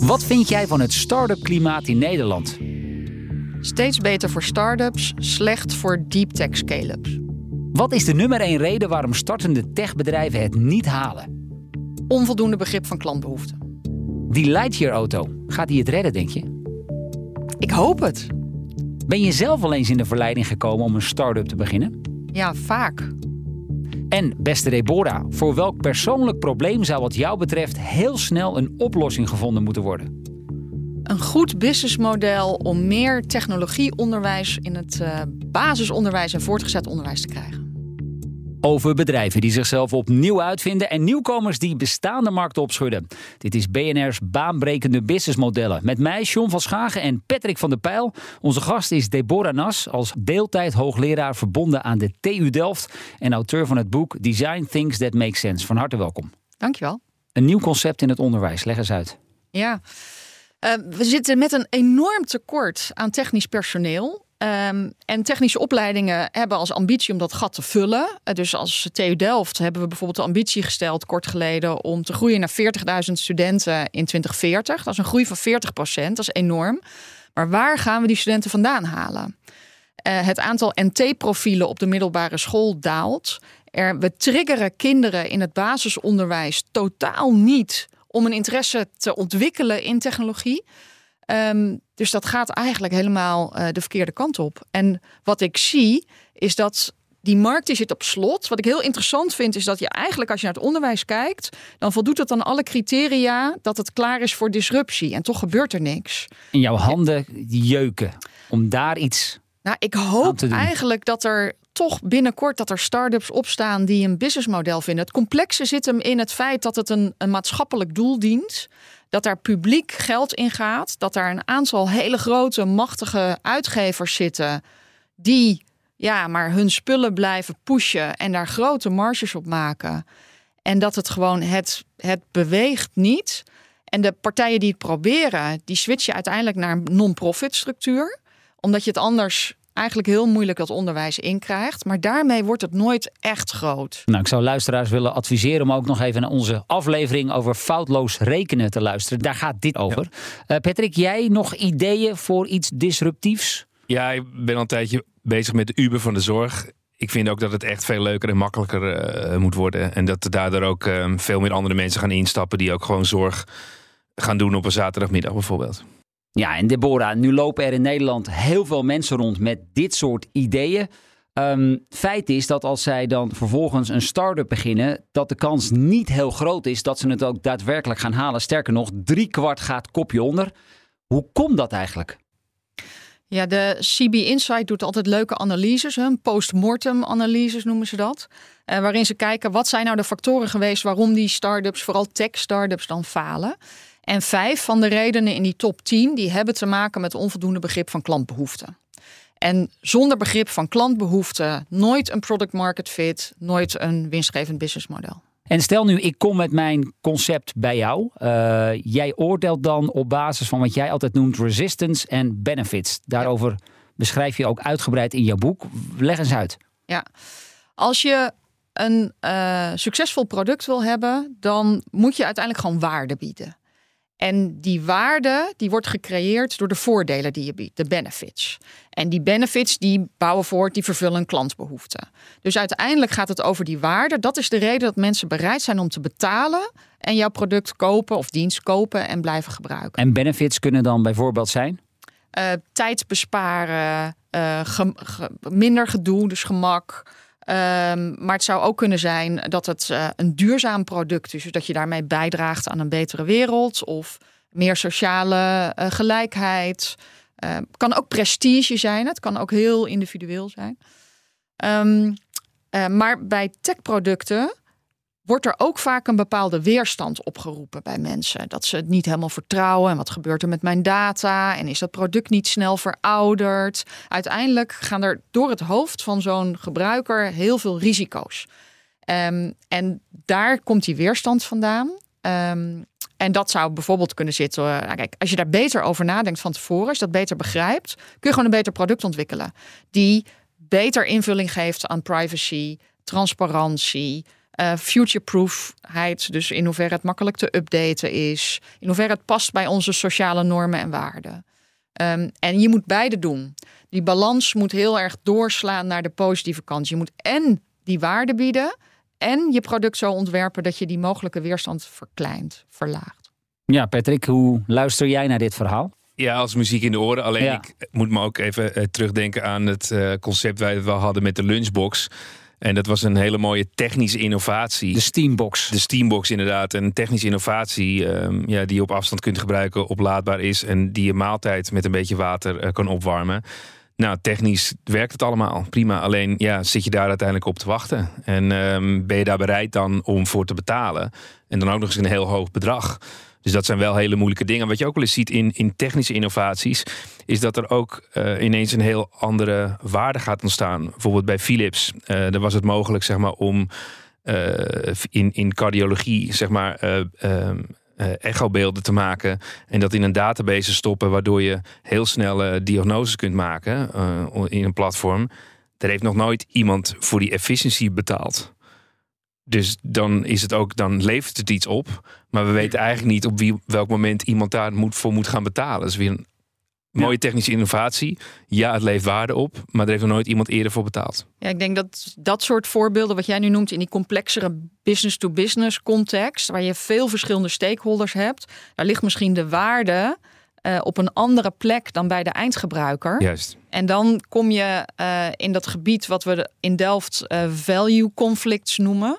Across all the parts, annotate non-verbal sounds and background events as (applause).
Wat vind jij van het start-up klimaat in Nederland? Steeds beter voor start-ups, slecht voor deep tech scale-ups. Wat is de nummer één reden waarom startende techbedrijven het niet halen? Onvoldoende begrip van klantbehoeften. Die Lightyear-auto, gaat die het redden, denk je? Ik hoop het. Ben je zelf al eens in de verleiding gekomen om een start-up te beginnen? Ja, vaak. En beste Deborah, voor welk persoonlijk probleem zou wat jou betreft heel snel een oplossing gevonden moeten worden? Een goed businessmodel om meer technologieonderwijs in het uh, basisonderwijs en voortgezet onderwijs te krijgen. Over bedrijven die zichzelf opnieuw uitvinden en nieuwkomers die bestaande markten opschudden. Dit is BNR's baanbrekende businessmodellen. Met mij, John van Schagen en Patrick van der Pijl. Onze gast is Deborah Nas, als deeltijd hoogleraar verbonden aan de TU Delft. En auteur van het boek Design Things That Make Sense. Van harte welkom. Dankjewel. Een nieuw concept in het onderwijs. Leg eens uit. Ja, uh, we zitten met een enorm tekort aan technisch personeel. Um, en technische opleidingen hebben als ambitie om dat gat te vullen. Uh, dus als TU Delft hebben we bijvoorbeeld de ambitie gesteld kort geleden om te groeien naar 40.000 studenten in 2040. Dat is een groei van 40 procent, dat is enorm. Maar waar gaan we die studenten vandaan halen? Uh, het aantal NT-profielen op de middelbare school daalt. Er, we triggeren kinderen in het basisonderwijs totaal niet om een interesse te ontwikkelen in technologie. Um, dus dat gaat eigenlijk helemaal uh, de verkeerde kant op. En wat ik zie is dat die markt die zit op slot. Wat ik heel interessant vind is dat je eigenlijk als je naar het onderwijs kijkt, dan voldoet het aan alle criteria dat het klaar is voor disruptie. En toch gebeurt er niks. In jouw handen jeuken om daar iets. Nou, ik hoop eigenlijk dat er toch binnenkort dat er start-ups opstaan die een businessmodel vinden. Het complexe zit hem in het feit dat het een, een maatschappelijk doel dient dat daar publiek geld in gaat, dat daar een aantal hele grote, machtige uitgevers zitten die ja, maar hun spullen blijven pushen en daar grote marges op maken. En dat het gewoon, het, het beweegt niet. En de partijen die het proberen, die switchen uiteindelijk naar een non-profit structuur. Omdat je het anders eigenlijk heel moeilijk dat onderwijs inkrijgt. Maar daarmee wordt het nooit echt groot. Nou, ik zou luisteraars willen adviseren om ook nog even naar onze aflevering over foutloos rekenen te luisteren. Daar gaat dit over. Ja. Uh, Patrick, jij nog ideeën voor iets disruptiefs? Ja, ik ben al een tijdje bezig met de Uber van de zorg. Ik vind ook dat het echt veel leuker en makkelijker uh, moet worden. En dat er daardoor ook uh, veel meer andere mensen gaan instappen die ook gewoon zorg gaan doen op een zaterdagmiddag bijvoorbeeld. Ja, en Deborah, nu lopen er in Nederland heel veel mensen rond met dit soort ideeën. Um, feit is dat als zij dan vervolgens een start-up beginnen, dat de kans niet heel groot is dat ze het ook daadwerkelijk gaan halen. Sterker nog, drie kwart gaat kopje onder. Hoe komt dat eigenlijk? Ja, de CB Insight doet altijd leuke analyses, een post-mortem analyses noemen ze dat. Uh, waarin ze kijken wat zijn nou de factoren geweest waarom die start-ups, vooral tech-startups, dan falen. En vijf van de redenen in die top 10 die hebben te maken met onvoldoende begrip van klantbehoeften. En zonder begrip van klantbehoeften nooit een product market fit, nooit een winstgevend businessmodel. En stel nu, ik kom met mijn concept bij jou. Uh, jij oordeelt dan op basis van wat jij altijd noemt resistance en benefits. Daarover ja. beschrijf je ook uitgebreid in jouw boek. Leg eens uit. Ja, als je een uh, succesvol product wil hebben, dan moet je uiteindelijk gewoon waarde bieden. En die waarde die wordt gecreëerd door de voordelen die je biedt, de benefits. En die benefits die bouwen voort, die vervullen klantbehoeften. Dus uiteindelijk gaat het over die waarde. Dat is de reden dat mensen bereid zijn om te betalen en jouw product kopen of dienst kopen en blijven gebruiken. En benefits kunnen dan bijvoorbeeld zijn? Uh, tijd besparen, uh, ge ge minder gedoe, dus gemak. Um, maar het zou ook kunnen zijn dat het uh, een duurzaam product is. Dus dat je daarmee bijdraagt aan een betere wereld of meer sociale uh, gelijkheid. Uh, kan ook prestige zijn. Het kan ook heel individueel zijn. Um, maar bij techproducten wordt er ook vaak een bepaalde weerstand opgeroepen bij mensen. Dat ze het niet helemaal vertrouwen. En wat gebeurt er met mijn data? En is dat product niet snel verouderd? Uiteindelijk gaan er door het hoofd van zo'n gebruiker heel veel risico's. Um, en daar komt die weerstand vandaan. Um, en dat zou bijvoorbeeld kunnen zitten. Nou kijk, als je daar beter over nadenkt van tevoren, als je dat beter begrijpt, kun je gewoon een beter product ontwikkelen. Die beter invulling geeft aan privacy, transparantie, uh, futureproofheid. Dus in hoeverre het makkelijk te updaten is. In hoeverre het past bij onze sociale normen en waarden. Um, en je moet beide doen. Die balans moet heel erg doorslaan naar de positieve kant. Je moet en die waarde bieden en je product zo ontwerpen dat je die mogelijke weerstand verkleint, verlaagt. Ja, Patrick, hoe luister jij naar dit verhaal? Ja, als muziek in de oren. Alleen ik moet me ook even uh, terugdenken aan het uh, concept wij we hadden met de lunchbox. En dat was een hele mooie technische innovatie. De Steambox. De Steambox, inderdaad. Een technische innovatie um, ja, die je op afstand kunt gebruiken, oplaadbaar is. En die je maaltijd met een beetje water uh, kan opwarmen. Nou, technisch werkt het allemaal prima. Alleen ja, zit je daar uiteindelijk op te wachten? En um, ben je daar bereid dan om voor te betalen? En dan ook nog eens een heel hoog bedrag. Dus dat zijn wel hele moeilijke dingen. Wat je ook wel eens ziet in, in technische innovaties, is dat er ook uh, ineens een heel andere waarde gaat ontstaan. Bijvoorbeeld bij Philips, uh, daar was het mogelijk zeg maar, om uh, in, in cardiologie zeg maar, echobeelden te maken en dat in een database stoppen, waardoor je heel snel diagnoses kunt maken in een platform. Daar heeft nog nooit iemand voor die efficiëntie betaald. Dus dan is het ook, dan levert het iets op. Maar we weten eigenlijk niet op wie, welk moment iemand daar moet, voor moet gaan betalen. Dat is weer een Mooie technische innovatie. Ja, het levert waarde op, maar er heeft nog nooit iemand eerder voor betaald. Ja, ik denk dat dat soort voorbeelden, wat jij nu noemt in die complexere business-to-business context, waar je veel verschillende stakeholders hebt, daar ligt misschien de waarde uh, op een andere plek dan bij de eindgebruiker. Juist. En dan kom je uh, in dat gebied wat we in Delft uh, value conflicts noemen.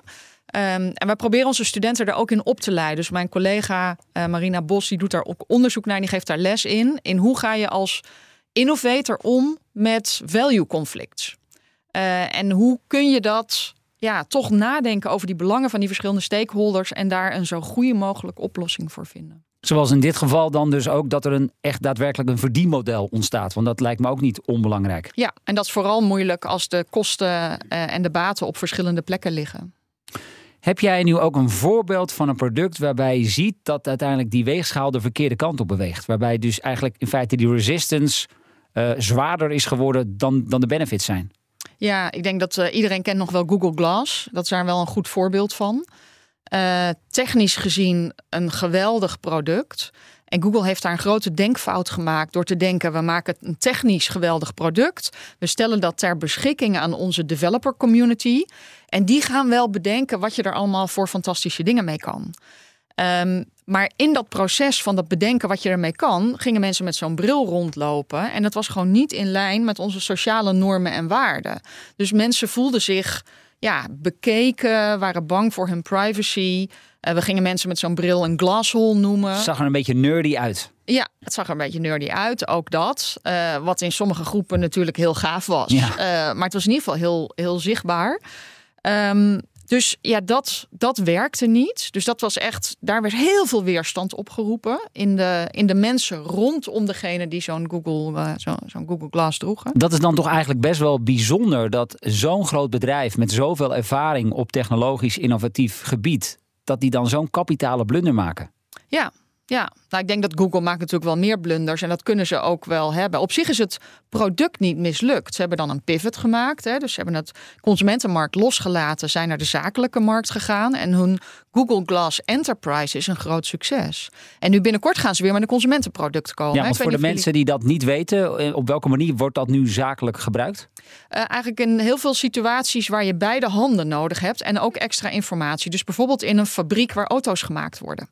Um, en wij proberen onze studenten er ook in op te leiden. Dus mijn collega Marina Bos die doet daar ook onderzoek naar en die geeft daar les in. In hoe ga je als innovator om met value conflicts? En hoe kun je dat ja, toch nadenken over die belangen van die verschillende stakeholders en daar een zo goede mogelijke oplossing voor vinden? Zoals in dit geval dan dus ook dat er een echt daadwerkelijk een verdienmodel ontstaat. Want dat lijkt me ook niet onbelangrijk. Ja, en dat is vooral moeilijk als de kosten uh, en de baten op verschillende plekken liggen. Heb jij nu ook een voorbeeld van een product waarbij je ziet dat uiteindelijk die weegschaal de verkeerde kant op beweegt? Waarbij dus eigenlijk in feite die resistance uh, zwaarder is geworden dan, dan de benefits zijn? Ja, ik denk dat uh, iedereen kent nog wel Google Glass. Dat is daar wel een goed voorbeeld van. Uh, technisch gezien een geweldig product. En Google heeft daar een grote denkfout gemaakt door te denken: we maken een technisch geweldig product. We stellen dat ter beschikking aan onze developer community. En die gaan wel bedenken wat je er allemaal voor fantastische dingen mee kan. Um, maar in dat proces van dat bedenken wat je ermee kan, gingen mensen met zo'n bril rondlopen. En dat was gewoon niet in lijn met onze sociale normen en waarden. Dus mensen voelden zich ja, bekeken, waren bang voor hun privacy. Uh, we gingen mensen met zo'n bril een glasshole noemen. Het zag er een beetje nerdy uit. Ja, het zag er een beetje nerdy uit, ook dat. Uh, wat in sommige groepen natuurlijk heel gaaf was. Ja. Uh, maar het was in ieder geval heel, heel zichtbaar. Um, dus ja, dat, dat werkte niet. Dus dat was echt, daar werd heel veel weerstand opgeroepen in de, in de mensen rondom degene die zo'n Google, uh, zo, zo'n Google Glass droegen. Dat is dan toch eigenlijk best wel bijzonder dat zo'n groot bedrijf met zoveel ervaring op technologisch innovatief gebied, dat die dan zo'n kapitale blunder maken. Ja, ja, nou, ik denk dat Google maakt natuurlijk wel meer blunders en dat kunnen ze ook wel hebben. Op zich is het product niet mislukt. Ze hebben dan een pivot gemaakt, hè, dus ze hebben het consumentenmarkt losgelaten, zijn naar de zakelijke markt gegaan en hun Google Glass Enterprise is een groot succes. En nu binnenkort gaan ze weer met een consumentenproduct komen. Ja, want voor de mensen die dat niet weten, eh, op welke manier wordt dat nu zakelijk gebruikt? Uh, eigenlijk in heel veel situaties waar je beide handen nodig hebt en ook extra informatie. Dus bijvoorbeeld in een fabriek waar auto's gemaakt worden.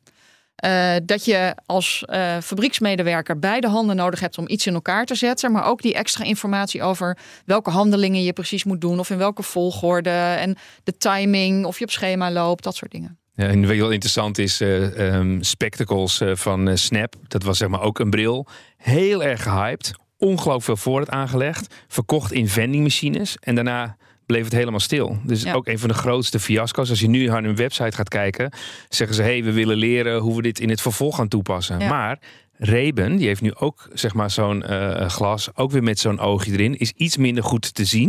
Uh, dat je als uh, fabrieksmedewerker beide handen nodig hebt om iets in elkaar te zetten. Maar ook die extra informatie over welke handelingen je precies moet doen. Of in welke volgorde. En de timing, of je op schema loopt, dat soort dingen. Ja, en wat heel interessant is, uh, um, Spectacles van Snap. Dat was zeg maar ook een bril. Heel erg gehyped. Ongelooflijk veel voorraad aangelegd. Verkocht in vendingmachines. En daarna bleef het helemaal stil. Dus Ja. ook een van de grootste fiasco's. Als je nu naar hun website gaat kijken, zeggen ze: hey, we willen leren hoe we dit in het vervolg gaan toepassen. Ja. Maar Reben, die heeft nu ook zeg maar zo'n eh, glas, ook weer met zo'n oogje erin, is iets minder goed te zien.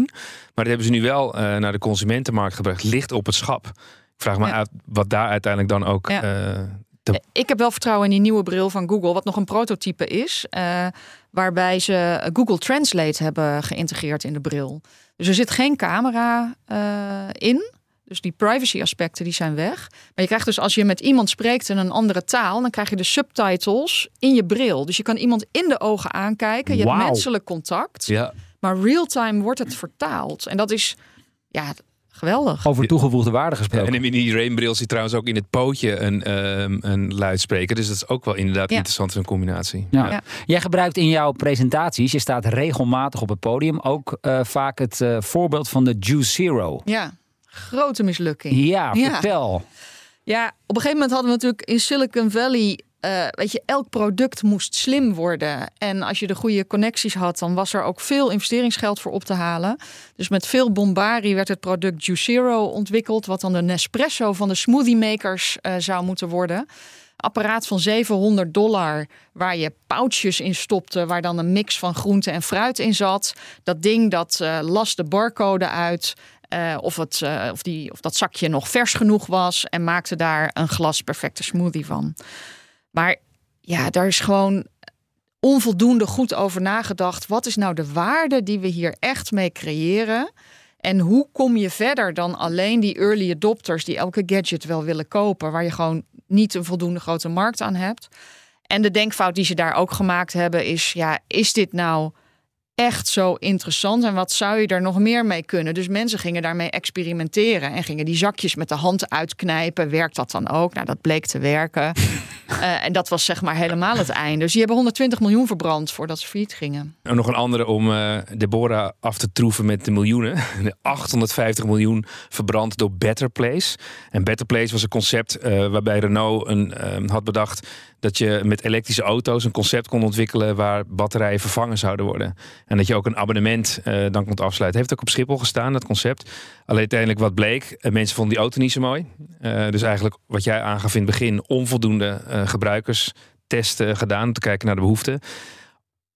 Maar dat hebben ze nu wel eh, naar de consumentenmarkt gebracht, ligt op het schap. Ik vraag me Ja. uit wat daar uiteindelijk dan ook. Ja. eh, Ik heb wel vertrouwen in die nieuwe bril van Google, wat nog een prototype is, waarbij ze Google Translate hebben geïntegreerd in de bril. Dus er zit geen camera eh, in. Dus die privacy aspecten die zijn weg. Maar je krijgt dus als je met iemand spreekt in een andere taal, dan krijg je de subtitles in je bril. Dus je kan iemand in de ogen aankijken. Je hebt menselijk contact. ja. Maar real-time wordt het vertaald. En dat is ja, geweldig. Over toegevoegde waarde gesproken. En in die Rainbril zit trouwens ook in het pootje een, ehm, een luidspreker. Dus dat is ook wel inderdaad Ja. interessant een combinatie. Ja. Ja. Jij gebruikt in jouw presentaties, je staat regelmatig op het podium, ook eh, vaak het eh, voorbeeld van de Juice Zero. Ja, grote mislukking. Ja, Ja. vertel. Ja, op een gegeven moment hadden we natuurlijk in Silicon Valley. Eh, weet je, elk product moest slim worden. En als je de goede connecties had, dan was er ook veel investeringsgeld voor op te halen. Dus met veel bombarie werd het product Juicero ontwikkeld, wat dan de Nespresso van de smoothie makers eh, zou moeten worden. Apparaat van 700 dollar, waar je pouchjes in stopte, waar dan een mix van groente en fruit in zat. Dat ding dat eh, las de barcode uit. of, of, die, of dat zakje nog vers genoeg was. En maakte daar een glas perfecte smoothie van. Maar ja, daar is gewoon onvoldoende goed over nagedacht. Wat is nou de waarde die we hier echt mee creëren? En hoe kom je verder dan alleen die early adopters die elke gadget wel willen kopen, waar je gewoon niet een voldoende grote markt aan hebt? En de denkfout die ze daar ook gemaakt hebben is: ja, is dit nou echt zo interessant en wat zou je er nog meer mee kunnen? Dus mensen gingen daarmee experimenteren en gingen die zakjes met de hand uitknijpen. Werkt dat dan ook? Nou, dat bleek te werken. (laughs) Eh, en dat was zeg maar helemaal het einde. Dus die hebben 120 miljoen verbrand voordat ze failliet gingen. En nog een andere om eh, Deborah af te troeven met de miljoenen. (laughs) De 850 miljoen verbrand door Better Place. En Better Place was een concept eh, waarbij Renault een, had bedacht dat je met elektrische auto's een concept kon ontwikkelen waar batterijen vervangen zouden worden. En dat je ook een abonnement eh, dan kon afsluiten. Heeft ook op Schiphol gestaan, dat concept. Alleen uiteindelijk wat bleek, eh, mensen vonden die auto niet zo mooi. Eh, dus eigenlijk wat jij aangaf in het begin, onvoldoende eh, gebruikerstesten gedaan om te kijken naar de behoeften.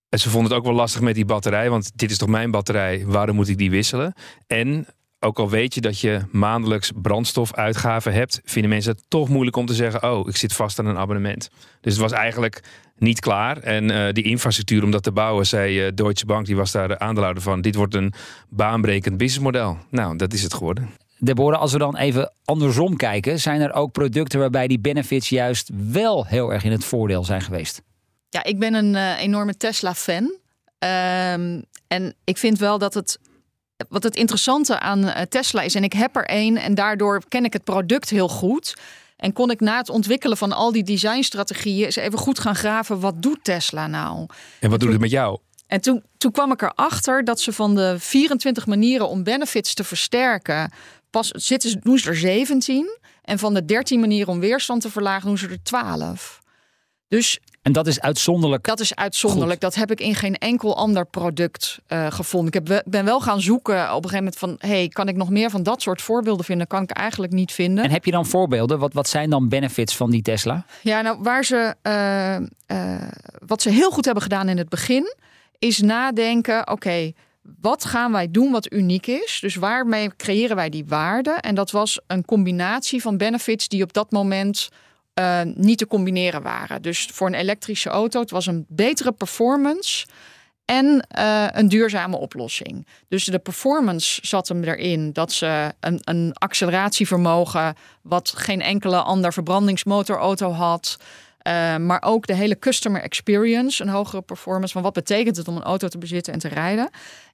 En ze vonden het ook wel lastig met die batterij, want dit is toch mijn batterij, waarom moet ik die wisselen? En ook al weet je dat je maandelijks brandstofuitgaven hebt, vinden mensen het toch moeilijk om te zeggen: Oh, ik zit vast aan een abonnement. Dus het was eigenlijk niet klaar. En eh, die infrastructuur om dat te bouwen, zei eh, Deutsche Bank, die was daar de aandeelhouder van: Dit wordt een baanbrekend businessmodel. Nou, dat is het geworden. Deborah, als we dan even andersom kijken, zijn er ook producten waarbij die benefits juist wel heel erg in het voordeel zijn geweest? Ja, ik ben een eh, enorme Tesla-fan. Ehm, en ik vind wel dat het. Wat het interessante aan eh, Tesla is, en ik heb er één, en daardoor ken ik het product heel goed. En kon ik na het ontwikkelen van al die designstrategieën eens even goed gaan graven. Wat doet Tesla nou? En wat doet het met jou? En toen, toen kwam ik erachter dat ze van de 24 manieren om benefits te versterken, pas zitten ze, doen ze er 17. En van de 13 manieren om weerstand te verlagen, doen ze er 12. Dus En dat is uitzonderlijk. dat is uitzonderlijk. Dat heb ik in geen enkel ander product eh, gevonden. Ik heb, ben wel gaan zoeken op een gegeven moment van... hey, kan ik nog meer van dat soort voorbeelden vinden? Kan ik eigenlijk niet vinden. En heb je dan voorbeelden? Wat, wat zijn dan benefits van die Tesla? Ja, nou, waar ze, eh, eh, wat ze heel goed hebben gedaan in het begin, is nadenken: oké, wat gaan wij doen wat uniek is? Dus waarmee creëren wij die waarde? En dat was een combinatie van benefits die op dat moment eh, niet te combineren waren. Dus voor een elektrische auto, het was een betere performance. En eh, een duurzame oplossing. Dus de performance zat hem erin dat ze een, een acceleratievermogen. wat geen enkele ander verbrandingsmotorauto had. Eh, maar ook de hele customer experience, een hogere performance. van wat betekent het om een auto te bezitten en te rijden?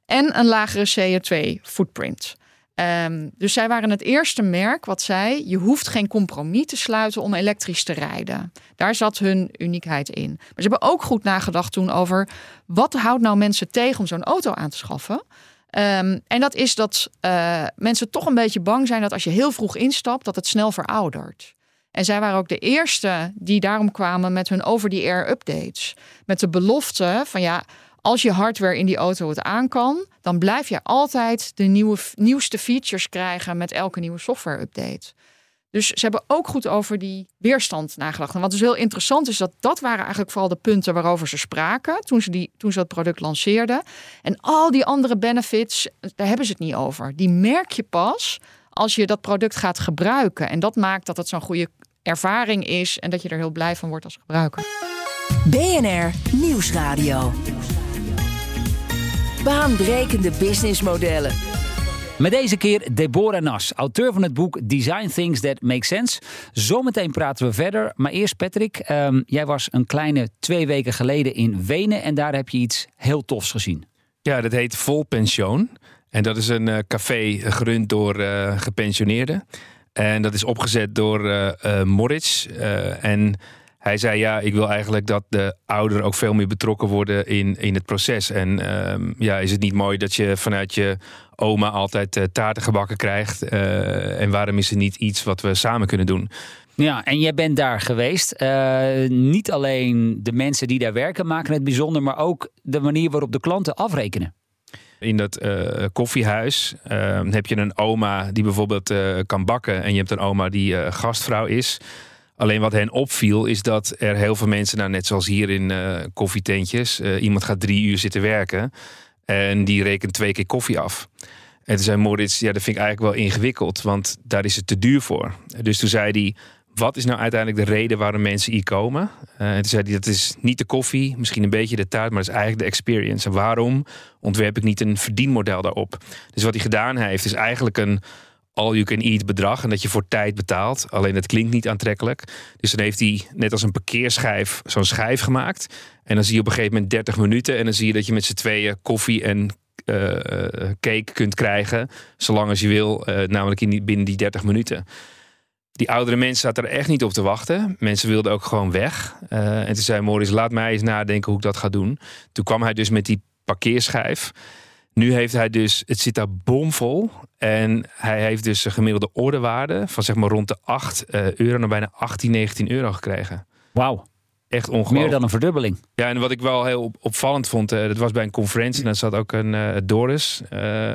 En een lagere CO2-footprint. Ehm, dus zij waren het eerste merk wat zei: je hoeft geen compromis te sluiten om elektrisch te rijden. Daar zat hun uniekheid in. Maar ze hebben ook goed nagedacht toen over wat houdt nou mensen tegen om zo'n auto aan te schaffen. Ehm, en dat is dat eh, mensen toch een beetje bang zijn dat als je heel vroeg instapt, dat het snel veroudert. En zij waren ook de eerste die daarom kwamen met hun over-the-air updates. Met de belofte van ja, als je hardware in die auto het aan kan, dan blijf je altijd de nieuwe, nieuwste features krijgen met elke nieuwe software-update. Dus ze hebben ook goed over die weerstand nagedacht. En wat dus heel interessant is, dat dat waren eigenlijk vooral de punten waarover ze spraken toen ze, die, toen ze het product lanceerden. En al die andere benefits, daar hebben ze het niet over. Die merk je pas als je dat product gaat gebruiken. En dat maakt dat het zo'n goede ervaring is en dat je er heel blij van wordt als gebruiker. BNR Nieuwsradio. Baanbrekende businessmodellen. Met deze keer Deborah Nas, auteur van het boek Design Things That Make Sense. Zometeen praten we verder. Maar eerst Patrick, ehm, jij was een kleine twee weken geleden in Wenen en daar heb je iets heel tofs gezien. Ja, dat heet Vol Pensioen. En dat is een uh, café gerund door uh, gepensioneerden. En dat is opgezet door uh, Moritz. en hij zei ja, ik wil eigenlijk dat de ouderen ook veel meer betrokken worden in, in het proces. En um, ja, is het niet mooi dat je vanuit je oma altijd uh, taarten gebakken krijgt? Uh, en waarom is het niet iets wat we samen kunnen doen? Ja, en jij bent daar geweest. Uh, niet alleen de mensen die daar werken maken het bijzonder, maar ook de manier waarop de klanten afrekenen. In dat uh, koffiehuis uh, heb je een oma die bijvoorbeeld kan bakken. En je hebt een oma die gastvrouw is. Alleen wat hen opviel is dat er heel veel mensen, nou, net zoals hier in uh, koffietentjes, uh, iemand gaat drie uur zitten werken en die rekent twee keer koffie af. En toen zei Moritz, ja, dat vind ik eigenlijk wel ingewikkeld, want daar is het te duur voor. Dus toen zei hij, wat is nou uiteindelijk de reden waarom mensen hier komen? Uh, en toen zei hij, dat is niet de koffie, misschien een beetje de taart, maar dat is eigenlijk de experience. En waarom ontwerp ik niet een verdienmodel daarop? Dus wat hij gedaan heeft, is eigenlijk een all you can eat bedrag en dat je voor tijd betaalt. Alleen het klinkt niet aantrekkelijk. Dus dan heeft hij net als een parkeerschijf zo'n schijf gemaakt. En dan zie je op een gegeven moment 30 minuten en dan zie je dat je met z'n tweeën koffie en uh, cake kunt krijgen. Zolang als je wil, uh, namelijk in die, binnen die 30 minuten. Die oudere mensen zaten er echt niet op te wachten. Mensen wilden ook gewoon weg. En toen zei Maurice, laat mij eens nadenken hoe ik dat ga doen. Toen kwam hij dus met die parkeerschijf. Nu heeft hij dus, het zit daar bomvol. En hij heeft dus een gemiddelde ordewaarde van zeg maar rond de 8 uh, euro naar bijna 18, 19 euro gekregen. Wauw. Echt ongelooflijk. Meer dan een verdubbeling. Ja, en wat ik wel heel opvallend vond, uh, dat was bij een conferentie. En daar zat ook een uh, Doris,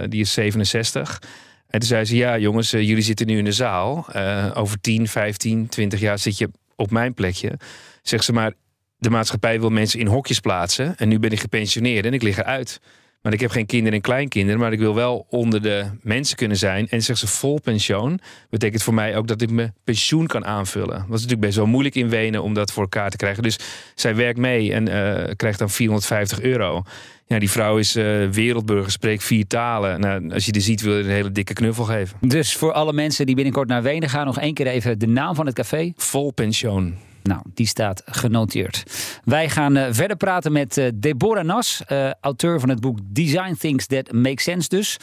die is 67. En toen zei ze, ja jongens, jullie zitten nu in de zaal. over 10, 15, 20 jaar zit je op mijn plekje. Zegt ze maar, de maatschappij wil mensen in hokjes plaatsen. En nu ben ik gepensioneerd en ik lig eruit. Maar ik heb geen kinderen en kleinkinderen, maar ik wil wel onder de mensen kunnen zijn. En zegt ze vol pensioen. Betekent voor mij ook dat ik mijn pensioen kan aanvullen. Dat is natuurlijk best wel moeilijk in Wenen om dat voor elkaar te krijgen. Dus zij werkt mee en uh, krijgt dan 450 euro. Ja, die vrouw is uh, wereldburger, spreekt vier talen. Nou, als je die ziet, wil je een hele dikke knuffel geven. Dus voor alle mensen die binnenkort naar Wenen gaan, nog één keer even de naam van het café. Vol pensioen. Nou, die staat genoteerd. Wij gaan uh, verder praten met uh, Deborah Nas, uh, auteur van het boek Design Things That Make Sense dus.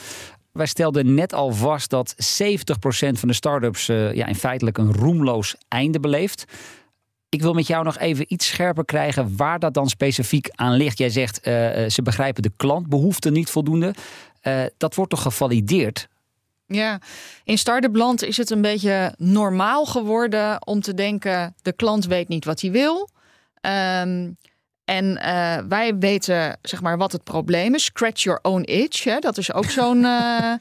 Wij stelden net al vast dat 70% van de start-ups ja, in feitelijk een roemloos einde beleeft. Ik wil met jou nog even iets scherper krijgen waar dat dan specifiek aan ligt. Jij zegt ze begrijpen de klantbehoeften niet voldoende. dat wordt toch gevalideerd? Ja, in start-up land is het een beetje normaal geworden om te denken: de klant weet niet wat hij wil. Um, en uh, wij weten zeg maar wat het probleem is. Scratch your own itch. Hè? Dat is ook zo'n uh, (laughs)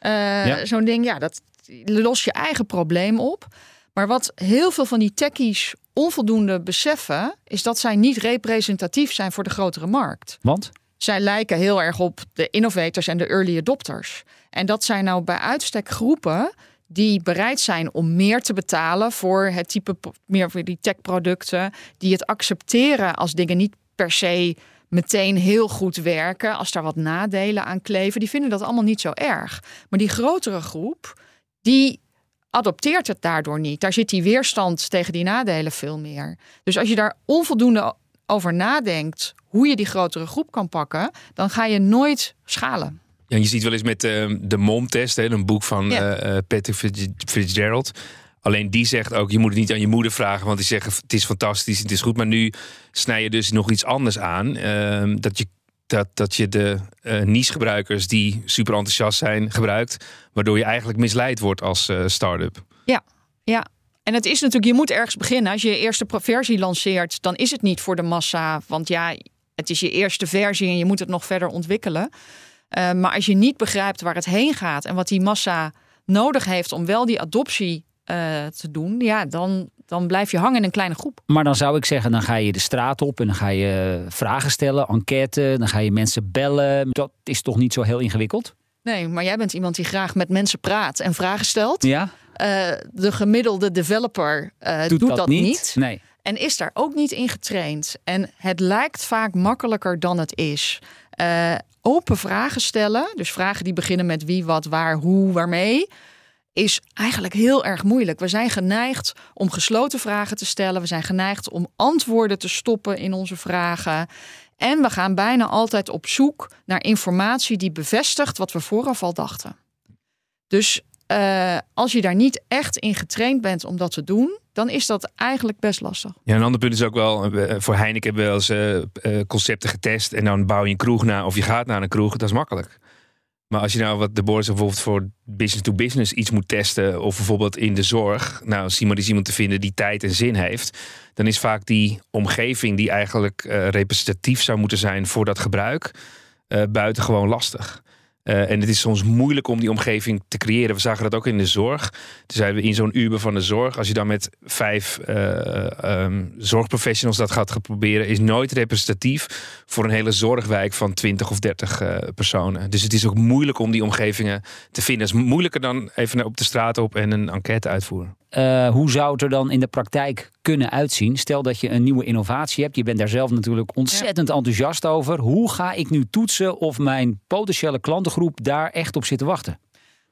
uh, ja. zo'n ding. Ja, dat los je eigen probleem op. Maar wat heel veel van die techies onvoldoende beseffen, is dat zij niet representatief zijn voor de grotere markt. Want? Zij lijken heel erg op de innovators en de early adopters. En dat zijn nou bij uitstek groepen die bereid zijn om meer te betalen voor het type meer voor die techproducten, die het accepteren als dingen niet per se meteen heel goed werken, als daar wat nadelen aan kleven, die vinden dat allemaal niet zo erg. Maar die grotere groep, die adopteert het daardoor niet. Daar zit die weerstand tegen die nadelen veel meer. Dus als je daar onvoldoende over nadenkt hoe je die grotere groep kan pakken, dan ga je nooit schalen. Ja, je ziet wel eens met uh, de MOM-test, een boek van ja. uh, Patrick Fitzgerald. Alleen die zegt ook, je moet het niet aan je moeder vragen, want die zeggen het is fantastisch, het is goed. Maar nu snij je dus nog iets anders aan. Uh, dat je dat, dat je de uh, niche-gebruikers die super enthousiast zijn gebruikt, waardoor je eigenlijk misleid wordt als start-up. Ja, ja. En het is natuurlijk, je moet ergens beginnen. Als je je eerste versie lanceert, dan is het niet voor de massa. Want ja, het, is je eerste versie en je moet het nog verder ontwikkelen. Uh, maar als je niet begrijpt waar het heen gaat en wat die massa nodig heeft om wel die adoptie uh, te doen, ja, dan, dan blijf je hangen in een kleine groep. Maar dan zou ik zeggen, dan ga je de straat op en dan ga je vragen stellen, enquête, dan ga je mensen bellen. Dat is toch niet zo heel ingewikkeld? Nee, maar jij bent iemand die graag met mensen praat en vragen stelt. Ja. Uh, de gemiddelde developer uh, doet, doet, dat, niet. niet. Nee. En is daar ook niet in getraind. En het lijkt vaak makkelijker dan het is. Uh, open vragen stellen, dus vragen die beginnen met wie, wat, waar, hoe, waarmee, is eigenlijk heel erg moeilijk. We zijn geneigd om gesloten vragen te stellen. We zijn geneigd om antwoorden te stoppen in onze vragen. En we gaan bijna altijd op zoek naar informatie die bevestigt wat we vooraf al dachten. Dus uh, als je daar niet echt in getraind bent om dat te doen, dan is dat eigenlijk best lastig. Ja, een ander punt is ook wel, eh, voor Heineken hebben we wel eens concepten getest en dan bouw je een kroeg na of je gaat naar een kroeg, dat is makkelijk. Maar als je nou wat de board bijvoorbeeld voor business to business iets moet testen, of bijvoorbeeld in de zorg, nou, zie maar eens iemand te vinden die tijd en zin heeft, dan is vaak die omgeving die eigenlijk representatief zou moeten zijn voor dat gebruik, buitengewoon lastig. Uh, en het is soms moeilijk om die omgeving te creëren. We zagen dat ook in de zorg. Toen zeiden we in zo'n Uber van de zorg. Als je dan met vijf uh, um, zorgprofessionals dat gaat proberen, is nooit representatief voor een hele zorgwijk van 20 of 30 uh, personen. Dus het is ook moeilijk om die omgevingen te vinden. Het is moeilijker dan even op de straat op en een enquête uitvoeren. Hoe zou het er dan in de praktijk kunnen uitzien? Stel dat je een nieuwe innovatie hebt. Je bent daar zelf natuurlijk ontzettend ja. enthousiast over. Hoe ga ik nu toetsen of mijn potentiële klantengroep daar echt op zit te wachten?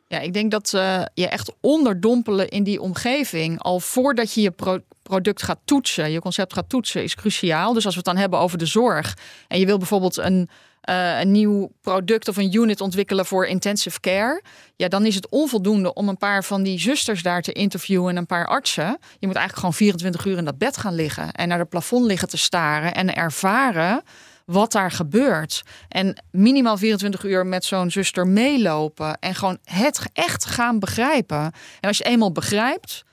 Ja, ik denk dat uh, je echt onderdompelen in die omgeving, al voordat je je pro product gaat toetsen, je concept gaat toetsen, is cruciaal. Dus als we het dan hebben over de zorg en je wil bijvoorbeeld een uh, een nieuw product of een unit ontwikkelen voor intensive care. Ja, dan is het onvoldoende om een paar van die zusters daar te interviewen en een paar artsen. Je moet eigenlijk gewoon 24 uur in dat bed gaan liggen en naar het plafond liggen te staren en ervaren wat daar gebeurt. En minimaal 24 uur met zo'n zuster meelopen en gewoon het echt gaan begrijpen. En als je eenmaal begrijpt,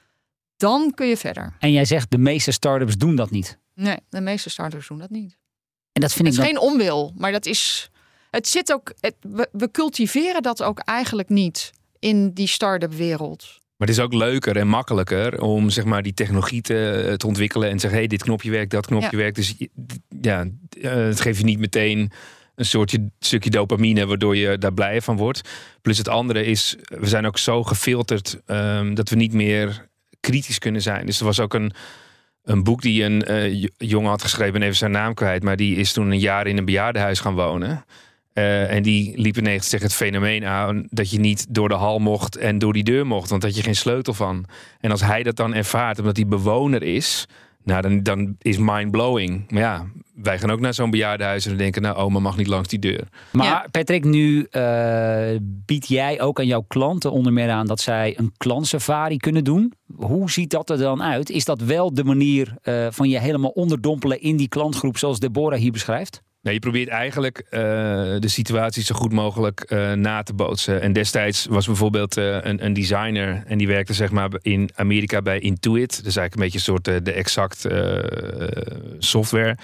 dan kun je verder. En jij zegt de meeste start-ups doen dat niet. Nee, de meeste start-ups doen dat niet. En dat vind het ik is geen onwil, maar dat is. Het zit ook. Het, we, we, cultiveren dat ook eigenlijk niet in die start-up wereld. Maar het is ook leuker en makkelijker om zeg maar, die technologie te, te ontwikkelen en te zeggen: hé, hey, dit knopje werkt, dat knopje ja. werkt. Dus ja, het geeft je niet meteen een soortje stukje dopamine, waardoor je daar blij van wordt. Plus het andere is, we zijn ook zo gefilterd um, dat we niet meer kritisch kunnen zijn. Dus er was ook een een boek die een uh, jongen had geschreven, even zijn naam kwijt, maar die is toen een jaar in een bejaardenhuis gaan wonen. Uh, en die liep ineens tegen het fenomeen aan dat je niet door de hal mocht en door die deur mocht, want dat je geen sleutel van. En als hij dat dan ervaart, omdat hij bewoner is, nou, dan, dan is mind-blowing. Maar ja, wij gaan ook naar zo'n bejaardenhuis en denken, nou, oma mag niet langs die deur. Maar ja. Patrick, nu uh, bied jij ook aan jouw klanten onder meer aan dat zij een klantsafari kunnen doen. Hoe ziet dat er dan uit? Is dat wel de manier uh, van je helemaal onderdompelen in die klantgroep zoals Deborah hier beschrijft? Nee, je probeert eigenlijk uh, de situatie zo goed mogelijk uh, na te bootsen. En destijds was bijvoorbeeld uh, een, een, designer en die werkte zeg maar in Amerika bij Intuit. Dat is eigenlijk een beetje een soort de exact software.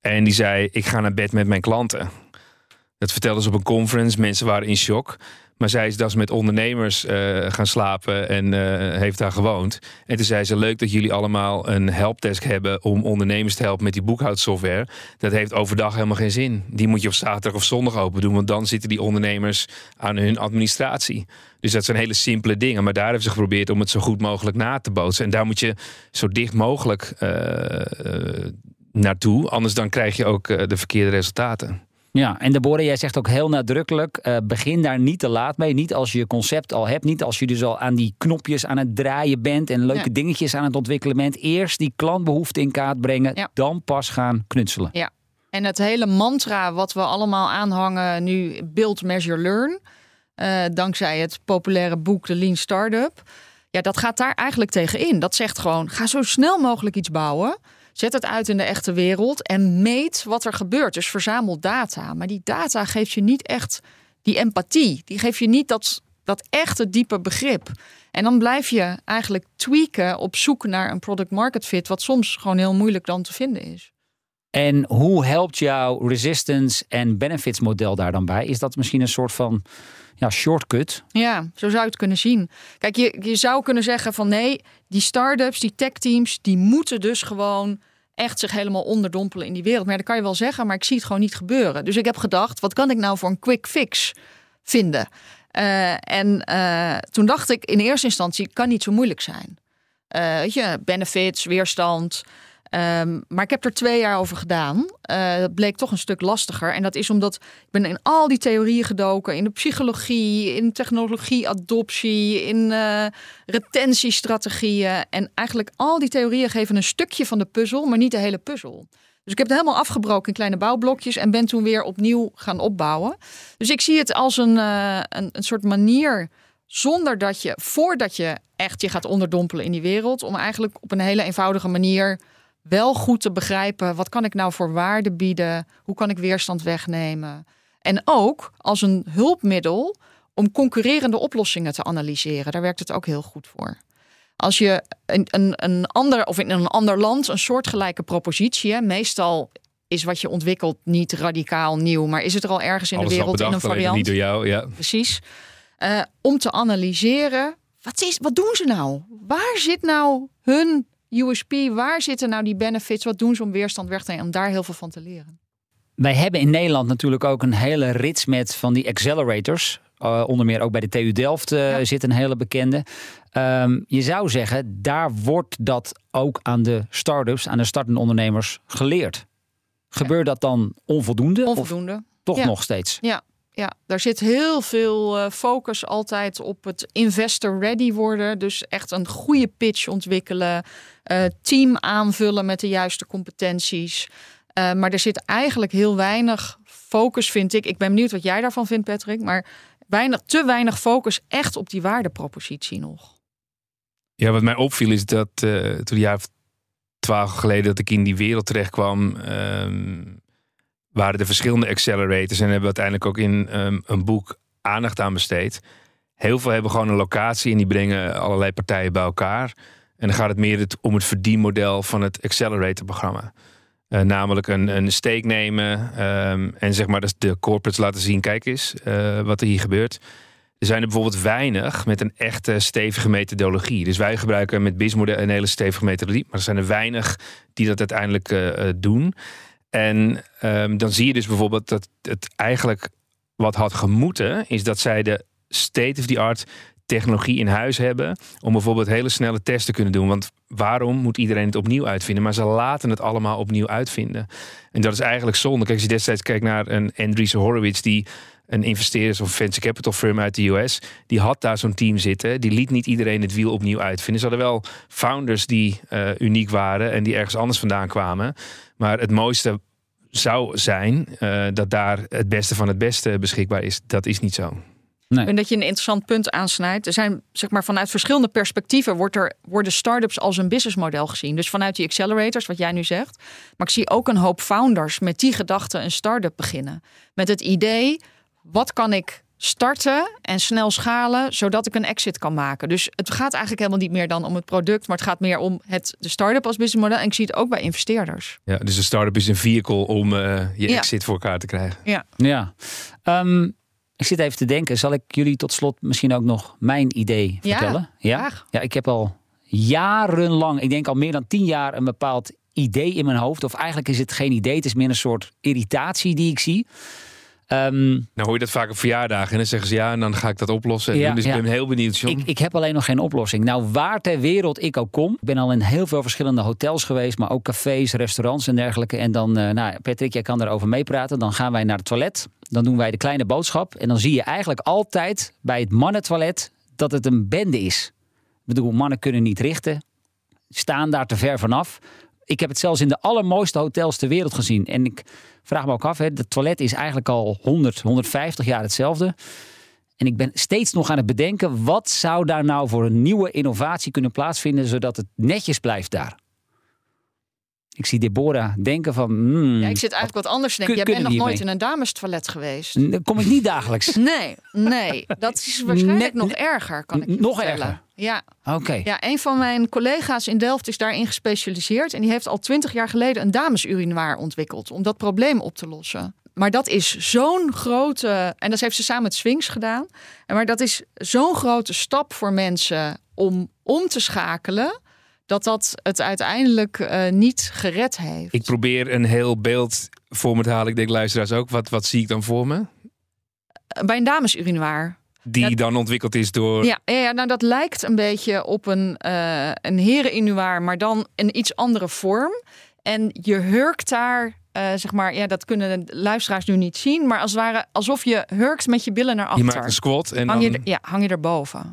En die zei, ik ga naar bed met mijn klanten. Dat vertelde ze op een conference. Mensen waren in shock. Maar zij is dus met ondernemers uh, gaan slapen en uh, heeft daar gewoond. En toen zei ze: Leuk dat jullie allemaal een helpdesk hebben om ondernemers te helpen met die boekhoudsoftware. Dat heeft overdag helemaal geen zin. Die moet je op zaterdag of zondag open doen, want dan zitten die ondernemers aan hun administratie. Dus dat zijn hele simpele dingen. Maar daar hebben ze geprobeerd om het zo goed mogelijk na te bootsen. En daar moet je zo dicht mogelijk uh, naartoe. Anders dan krijg je ook de verkeerde resultaten. Ja, en Deborah, jij zegt ook heel nadrukkelijk: uh, begin daar niet te laat mee. Niet als je je concept al hebt, niet als je dus al aan die knopjes aan het draaien bent en leuke ja. dingetjes aan het ontwikkelen bent. Eerst die klantbehoefte in kaart brengen, ja. dan pas gaan knutselen. Ja, en het hele mantra wat we allemaal aanhangen nu, build, measure, learn, uh, dankzij het populaire boek The Lean Startup. Ja, dat gaat daar eigenlijk tegen in. Dat zegt gewoon: ga zo snel mogelijk iets bouwen. Zet het uit in de echte wereld en meet wat er gebeurt. Dus verzamel data. Maar die data geeft je niet echt die empathie. Die geeft je niet dat, dat echte diepe begrip. En dan blijf je eigenlijk tweaken op zoek naar een product market fit, wat soms gewoon heel moeilijk dan te vinden is. En hoe helpt jouw resistance en benefits model daar dan bij? Is dat misschien een soort van ja, shortcut? Ja, zo zou je het kunnen zien. Kijk, je, je zou kunnen zeggen van nee, die start-ups, die tech-teams, die moeten dus gewoon echt zich helemaal onderdompelen in die wereld. Maar dat kan je wel zeggen, maar ik zie het gewoon niet gebeuren. Dus ik heb gedacht, wat kan ik nou voor een quick fix vinden? Uh, en uh, toen dacht ik in eerste instantie, kan niet zo moeilijk zijn. Uh, weet je, benefits, weerstand, Um, maar ik heb er twee jaar over gedaan. Uh, dat bleek toch een stuk lastiger. En dat is omdat ik ben in al die theorieën gedoken. In de psychologie, in technologie, adoptie, in uh, retentiestrategieën. En eigenlijk al die theorieën geven een stukje van de puzzel, maar niet de hele puzzel. Dus ik heb het helemaal afgebroken in kleine bouwblokjes en ben toen weer opnieuw gaan opbouwen. Dus ik zie het als een, uh, een, een soort manier zonder dat je, voordat je echt je gaat onderdompelen in die wereld, om eigenlijk op een hele eenvoudige manier wel goed te begrijpen wat kan ik nou voor waarde bieden, hoe kan ik weerstand wegnemen. En ook als een hulpmiddel om concurrerende oplossingen te analyseren. Daar werkt het ook heel goed voor. Als je een, een, een ander of in een ander land een soortgelijke propositie, meestal is wat je ontwikkelt niet radicaal nieuw, maar is het er al ergens in de wereld bedacht, in een variant? Niet door jou, ja. Precies. Uh, om te analyseren, wat, is, wat doen ze nou? Waar zit nou hun USP, waar zitten nou die benefits? Wat doen ze om weerstand weg te nemen? Om daar heel veel van te leren. Wij hebben in Nederland natuurlijk ook een hele rits met van die accelerators. Uh, onder meer ook bij de TU Delft uh, ja. zit een hele bekende. Um, je zou zeggen, daar wordt dat ook aan de start-ups, aan de startende ondernemers geleerd. Gebeurt ja. dat dan onvoldoende? Onvoldoende. toch ja. nog steeds? Ja, ja, daar zit heel veel uh, focus altijd op het investor ready worden. Dus echt een goede pitch ontwikkelen. Uh, team aanvullen met de juiste competenties. Uh, maar er zit eigenlijk heel weinig focus, vind ik. Ik ben benieuwd wat jij daarvan vindt, Patrick. Maar weinig, te weinig focus echt op die waardepropositie nog. Ja, wat mij opviel is dat toen een jaar of twaalf geleden dat ik in die wereld terecht kwam. Um, waren er verschillende accelerators en hebben we uiteindelijk ook in um, een boek aandacht aan besteed. Heel veel hebben gewoon een locatie en die brengen allerlei partijen bij elkaar. En dan gaat het meer om het verdienmodel van het accelerator-programma. Uh, namelijk een, een steek nemen um, en zeg maar de corporates laten zien: kijk eens uh, wat er hier gebeurt. Er zijn er bijvoorbeeld weinig met een echte stevige methodologie. Dus wij gebruiken met BIS-model een hele stevige methodologie. Maar er zijn er weinig die dat uiteindelijk uh, doen. En um, dan zie je dus bijvoorbeeld dat het eigenlijk wat had gemoeten, is dat zij de state-of-the-art technologie in huis hebben. Om bijvoorbeeld hele snelle tests te kunnen doen. Want waarom moet iedereen het opnieuw uitvinden? Maar ze laten het allemaal opnieuw uitvinden. En dat is eigenlijk zonde. Kijk, als je destijds kijkt naar een Andreessen Horowitz, die een investeerders of venture capital firm uit de US, die had daar zo'n team zitten. Die liet niet iedereen het wiel opnieuw uitvinden. Ze hadden wel founders die uh, uniek waren en die ergens anders vandaan kwamen. Maar het mooiste zou zijn uh, dat daar het beste van het beste beschikbaar is. Dat is niet zo. Nee. En dat je een interessant punt aansnijdt. Er zijn, zeg maar, vanuit verschillende perspectieven wordt er, worden startups als een businessmodel gezien. Dus vanuit die accelerators, wat jij nu zegt. Maar ik zie ook een hoop founders met die gedachte een start-up beginnen. Met het idee, wat kan ik starten en snel schalen, zodat ik een exit kan maken. Dus het gaat eigenlijk helemaal niet meer dan om het product, maar het gaat meer om het, de start-up als businessmodel. En ik zie het ook bij investeerders. Ja, dus een start-up is een vehicle om uh, je ja. exit voor elkaar te krijgen. Ja. ja. Um, ik zit even te denken, zal ik jullie tot slot misschien ook nog mijn idee vertellen? Ja, graag. ja ik heb al jarenlang, ik denk al meer dan tien jaar, een bepaald idee in mijn hoofd. Of eigenlijk is het geen idee, het is meer een soort irritatie die ik zie. Um, nou hoor je dat vaak op verjaardagen en dan zeggen ze ja en dan ga ik dat oplossen. Ja, dus ja. ik ben heel benieuwd. John. Ik, ik, heb alleen nog geen oplossing. Nou, waar ter wereld ik ook kom. Ik ben al in heel veel verschillende hotels geweest, maar ook cafés, restaurants en dergelijke. En dan, uh, nou Patrick, jij kan daarover meepraten. Dan gaan wij naar het toilet. Dan doen wij de kleine boodschap. En dan zie je eigenlijk altijd bij het mannentoilet dat het een bende is. Ik bedoel, mannen kunnen niet richten. Staan daar te ver vanaf ik heb het zelfs in de allermooiste hotels ter wereld gezien. En ik vraag me ook af, het toilet is eigenlijk al 100, 150 jaar hetzelfde. En ik ben steeds nog aan het bedenken, wat zou daar nou voor een nieuwe innovatie kunnen plaatsvinden, zodat het netjes blijft daar? Ik zie Deborah denken van... hmm, Ja, ik zit eigenlijk wat anders te denken. Kun- Jij bent nog nooit in een damestoilet geweest. n- kom ik niet dagelijks. (laughs) Nee, nee. Dat is (laughs) waarschijnlijk Net- nog erger, kan ik je nog vertellen. erger? Ja. Oké. ja, een van mijn collega's in Delft is daarin gespecialiseerd. En die heeft al twintig jaar geleden een damesurinoir ontwikkeld. Om dat probleem op te lossen. Maar dat is zo'n grote... En dat heeft ze samen met Sphinx gedaan. En Maar dat is zo'n grote stap voor mensen om om te schakelen... dat dat het uiteindelijk eh, niet gered heeft. Ik probeer een heel beeld voor me te halen. Ik denk luisteraars ook. Wat, wat zie ik dan voor me? Bij een damesurinoir. Die dan ontwikkeld is door... Ja, ja, nou dat lijkt een beetje op een, eh een hereninnuaar, maar dan een iets andere vorm. En je hurkt daar, eh, zeg maar, ja, dat kunnen de luisteraars nu niet zien, maar als het ware alsof je hurkt met je billen naar Je achter. maakt een squat en hang, dan... je, ja, hang je erboven.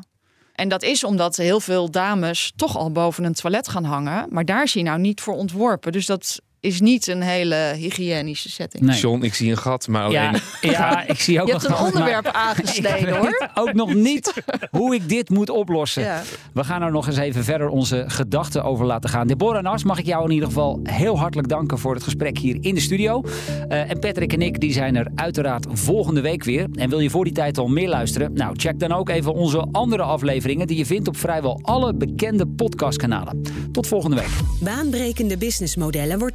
En dat is omdat heel veel dames toch al boven een toilet gaan hangen, maar daar is je nou niet voor ontworpen. Dus dat is niet een hele hygiënische setting. Nee. John, ik zie een gat, maar alleen... Ja, (laughs) ja, ik zie ook Je nog hebt een maar- onderwerp (laughs) Ik aangesneden hoor. ook nog niet (laughs) hoe ik dit moet oplossen. Ja. We gaan er nog eens even verder onze gedachten over laten gaan. Deborah Nas, mag ik jou in ieder geval heel hartelijk danken voor het gesprek hier in de studio. Eh, en Patrick en ik die zijn er uiteraard volgende week weer. En wil je voor die tijd al meer luisteren? Nou, check dan ook even onze andere afleveringen die je vindt op vrijwel alle bekende podcastkanalen. Tot volgende week. Baanbrekende businessmodellen wordt